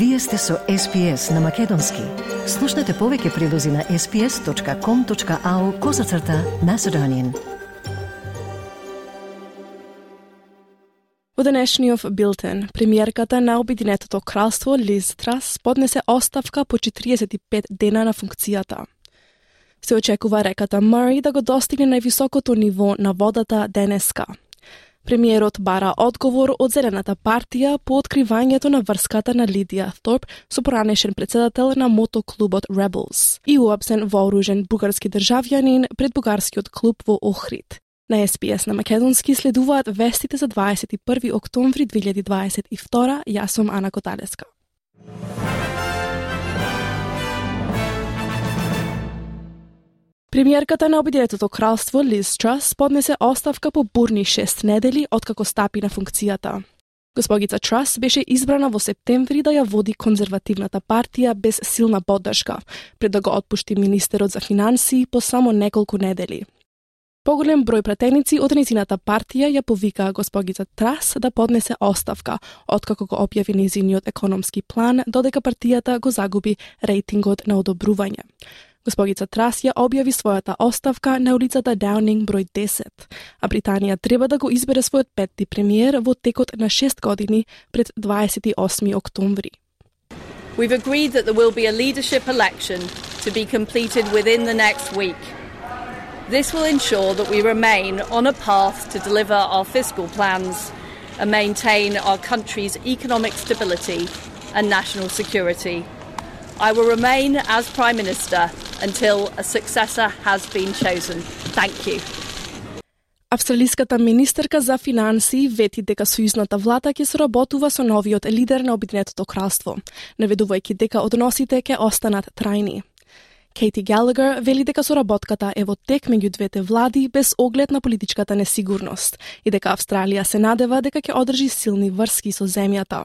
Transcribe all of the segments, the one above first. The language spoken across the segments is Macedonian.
Вие сте со SPS на Македонски. Слушнете повеќе прилози на sps.com.au козацрта на Седонин. Во денешниот билтен, премиерката на Обединетото кралство Лиз Трас поднесе оставка по 45 дена на функцијата. Се очекува реката Мари да го достигне највисокото ниво на водата денеска – Премиерот бара одговор од Зелената партија по откривањето на врската на Лидија Торп со поранешен председател на мотоклубот Rebels и уапсен вооружен бугарски државјанин пред бугарскиот клуб во Охрид. На СПС на Македонски следуваат вестите за 21 октомври 2022. Јас сум Ана Коталеска. Премиерката на Обединетото кралство Лиз Трас поднесе оставка по бурни шест недели откако стапи на функцијата. Госпогица Трас беше избрана во септември да ја води конзервативната партија без силна поддршка, пред да го отпушти министерот за финансии по само неколку недели. Поголем број пратеници од незината партија ја повикаа госпогица Трас да поднесе оставка, откако го објави незиниот економски план, додека партијата го загуби рейтингот на одобрување. Госпогица Трас ја објави својата оставка на улицата Даунинг број 10, а Британија треба да го избере својот петти премиер во текот на 6 години пред 28 октомври. We've agreed that there will be a leadership election to be completed within the next week. This will ensure that we remain on a path to deliver our fiscal plans and maintain our country's economic stability and national security. I will remain as Prime Minister until a successor has been chosen. Thank you. Австралиската министерка за финансии вети дека сојузната влада ќе соработува со новиот лидер на Обединетото кралство, наведувајќи дека односите ќе останат трајни. Кейти Галагер вели дека соработката е во тек меѓу двете влади без оглед на политичката несигурност и дека Австралија се надева дека ќе одржи силни врски со земјата.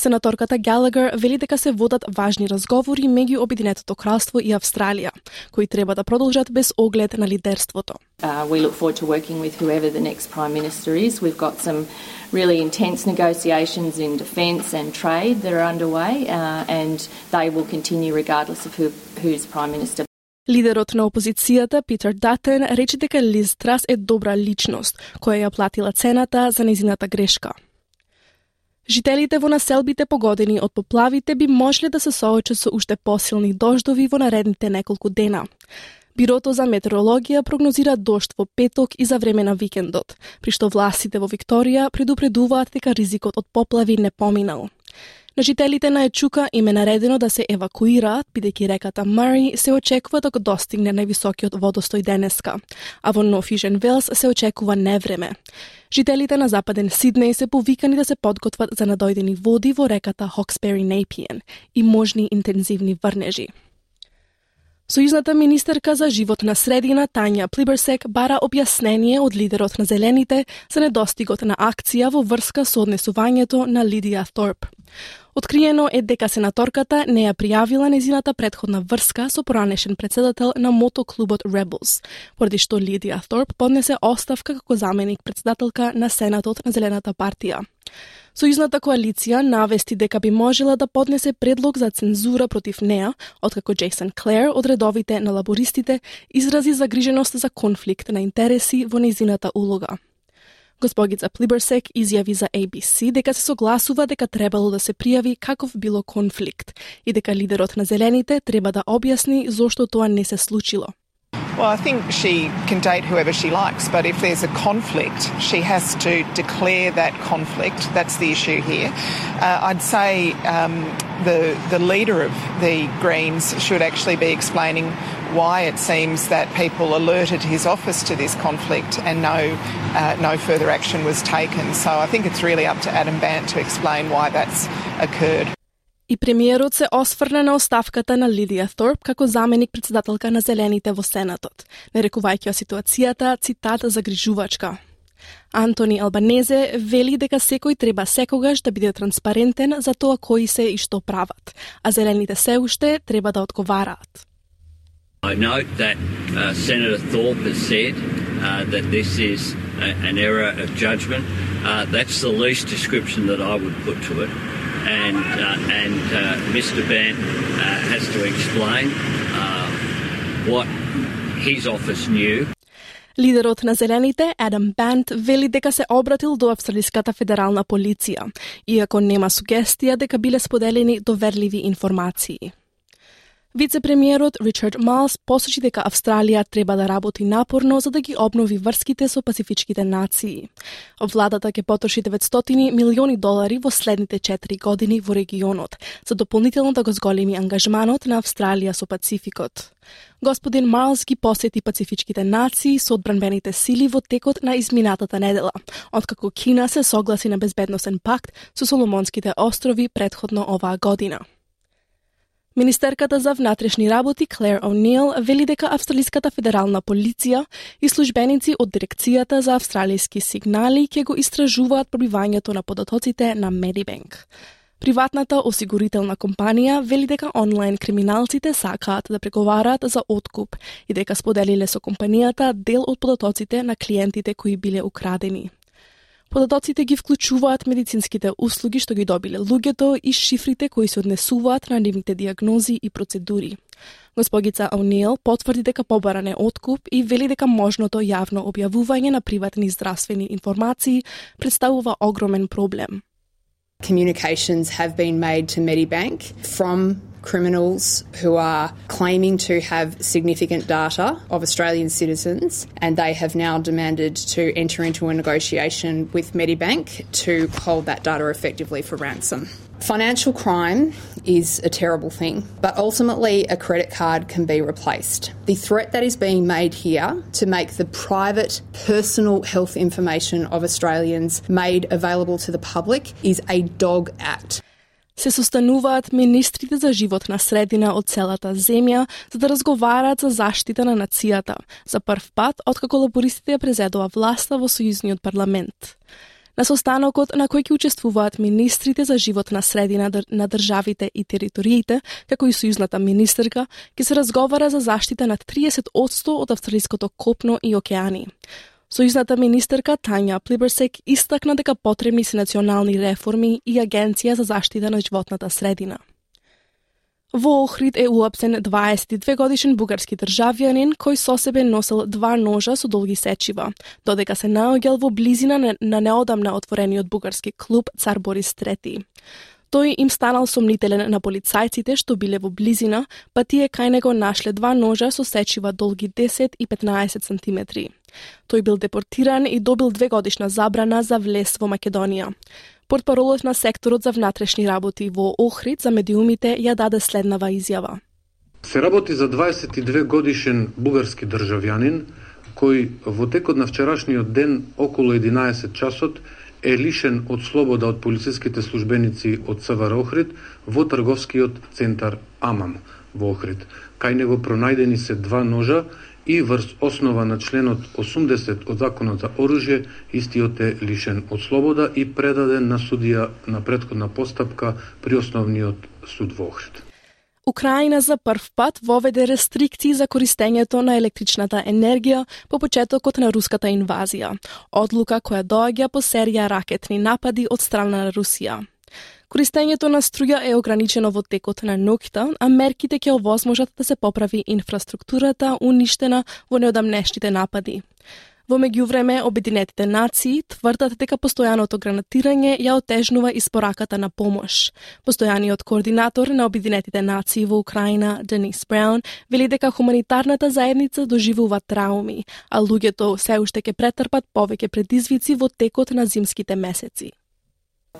Сенаторката Галагер вели дека се водат важни разговори меѓу Обединетото кралство и Австралија, кои треба да продолжат без оглед на лидерството. Uh, we look forward to working with whoever the next prime minister is. We've got some really intense negotiations in defence and trade that are underway, uh, and they will continue regardless of who, who's prime minister. Лидерот на опозицијата Питер Датен рече дека Лиз Трас е добра личност, која ја платила цената за незината грешка. Жителите во населбите погодени од поплавите би можеле да се соочат со уште посилни дождови во наредните неколку дена. Бирото за метеорологија прогнозира дожд во петок и за време на викендот, при што властите во Викторија предупредуваат дека ризикот од поплави не поминал. На жителите на Ечука им е наредено да се евакуираат, бидејќи реката Мари се очекува да го достигне највисокиот водостој денеска, а во Нофижен Велс се очекува невреме. Жителите на западен Сиднеј се повикани да се подготват за надојдени води во реката Хоксбери Нейпиен и можни интензивни врнежи. Сојузната министерка за живот на средина Тања Плиберсек бара објаснение од лидерот на Зелените за недостигот на акција во врска со однесувањето на Лидија Торп. Откриено е дека сенаторката не ја пријавила незината предходна врска со поранешен председател на мотоклубот Rebels, поради што Лидија Торп поднесе оставка како заменик председателка на Сенатот на Зелената партија. Сојузната коалиција навести дека би можела да поднесе предлог за цензура против неа, откако Джейсон Клер од редовите на лабористите изрази загриженост за конфликт на интереси во незината улога. Госпогица Плиберсек изјави за ABC дека се согласува дека требало да се пријави каков било конфликт и дека лидерот на Зелените треба да објасни зошто тоа не се случило. Well, I think she can date whoever she likes, but if there's a conflict, she has to declare that conflict. That's the issue here. Uh, I'd say um, the the leader of the Greens should actually be explaining why it seems that people alerted his office to this conflict and no uh, no further action was taken. So I think it's really up to Adam Bant to explain why that's occurred. И премиерот се осврна на оставката на Лидија Торп како заменик председателка на Зелените во Сенатот, нарекувајќи ситуацијата цитат загрижувачка. Антони Албанезе вели дека секој треба секогаш да биде транспарентен за тоа кои се и што прават, а зелените се уште треба да одговараат. I note that uh, Senator Thorpe has said uh, that this is a, an error of judgment. Uh, that's the least description that I would put to it and uh, and uh, Mr. Ben uh, has to explain uh, what his office knew. Лидерот на Зелените, Адам Бент, вели дека се обратил до Австралиската федерална полиција, иако нема сугестија дека биле споделени доверливи информации. Вице-премиерот Ричард Малс посочи дека Австралија треба да работи напорно за да ги обнови врските со Пацифичките нации. Владата ќе потроши 900 милиони долари во следните 4 години во регионот, за дополнително да го зголеми ангажманот на Австралија со Пацификот. Господин Марлс ги посети пацифичките нации со одбранбените сили во текот на изминатата недела, откако Кина се согласи на безбедносен пакт со Соломонските острови предходно оваа година. Министерката за внатрешни работи Клер О'Нил вели дека Австралиската федерална полиција и службеници од Дирекцијата за австралиски сигнали ќе го истражуваат пробивањето на податоците на Medibank. Приватната осигурителна компанија вели дека онлайн криминалците сакаат да преговараат за откуп и дека споделиле со компанијата дел од податоците на клиентите кои биле украдени. Податоците ги вклучуваат медицинските услуги што ги добиле луѓето и шифрите кои се однесуваат на нивните диагнози и процедури. Госпогица О'Нил потврди дека побаран е откуп и вели дека можното јавно објавување на приватни здравствени информации представува огромен проблем. Communications have been made to Medibank from criminals who are claiming to have significant data of Australian citizens, and they have now demanded to enter into a negotiation with Medibank to hold that data effectively for ransom. Financial crime is a terrible thing, but ultimately a credit card can be replaced. The threat that is being made here to make the private personal health information of Australians made available to the public is a dog act. Се состануваат министрите за живот на средина од целата земја за да разговараат за заштита на нацијата, за прв пат откако лабористите ја презедува власта во сојузниот парламент. На состанокот на кој ќе учествуваат министрите за живот на средина на државите и териториите, како и сојузната министерка, ќе се разговара за заштита на 30% од австралиското копно и океани. Сојузната министерка Тања Плиберсек истакна дека потребни се национални реформи и агенција за заштита на животната средина. Во Охрид е уапсен 22 годишен бугарски државјанин кој со себе носел два ножа со долги сечива, додека се наоѓал во близина на неодамна отворениот бугарски клуб Цар Борис III. Тој им станал сомнителен на полицајците што биле во близина, па тие кај него нашле два ножа со сечива долги 10 и 15 сантиметри. Тој бил депортиран и добил две годишна забрана за влез во Македонија. Портпаролот на секторот за внатрешни работи во Охрид за медиумите ја даде следнава изјава. Се работи за 22 годишен бугарски државјанин кој во текот на вчерашниот ден околу 11 часот е лишен од слобода од полициските службеници од СВР Охрид во трговскиот центар Амам во Охрид. Кај него пронајдени се два ножа и врз основа на членот 80 од Законот за оружје, истиот е лишен од слобода и предаден на судија на предходна постапка при основниот суд во Охрид. Украина за прв пат воведе рестрикции за користењето на електричната енергија по почетокот на руската инвазија, одлука која доаѓа по серија ракетни напади од страна на Русија. Користењето на струја е ограничено во текот на ноќта, а мерките ќе овозможат да се поправи инфраструктурата уништена во неодамнешните напади. Во меѓувреме, Обединетите нации тврдат дека постојаното гранатирање ја отежнува испораката на помош. Постојаниот координатор на Обединетите нации во Украина, Денис Браун, вели дека хуманитарната заедница доживува трауми, а луѓето се уште ќе претрпат повеќе предизвици во текот на зимските месеци.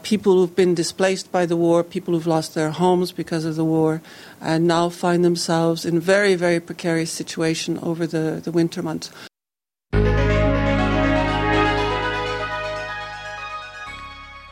People who've been displaced by the war, people who've lost their homes because of the war, and now find themselves in very, very precarious situation over the, the winter months.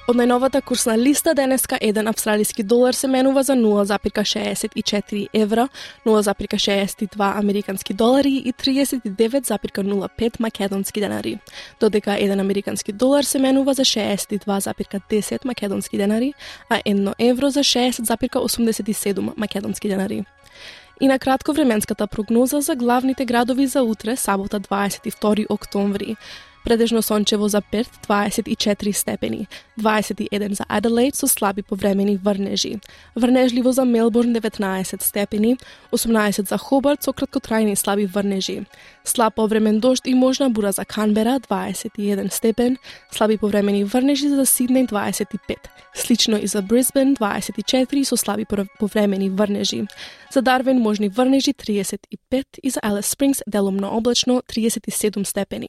Од најновата курсна листа денеска 1 австралиски долар се менува за 0,64 евра, 0,62 американски долари и 39,05 македонски денари, додека 1 американски долар се менува за 62,10 македонски денари, а 1 евро за 60,87 македонски денари. И на кратко временската прогноза за главните градови за утре, сабота 22 октомври. Предежно сончево за Перт 24 степени, 21 за Аделаид со слаби повремени врнежи. Врнежливо за Мелбурн 19 степени, 18 за Хобарт со краткотрајни слаби врнежи. Слаб повремен дожд и можна бура за Канбера 21 степен, слаби повремени врнежи за Сиднеј 25. Слично и за Брисбен 24 со слаби повремени врнежи. За Дарвин можни врнежи 35 и за Алис Спрингс делумно облачно 37 степени.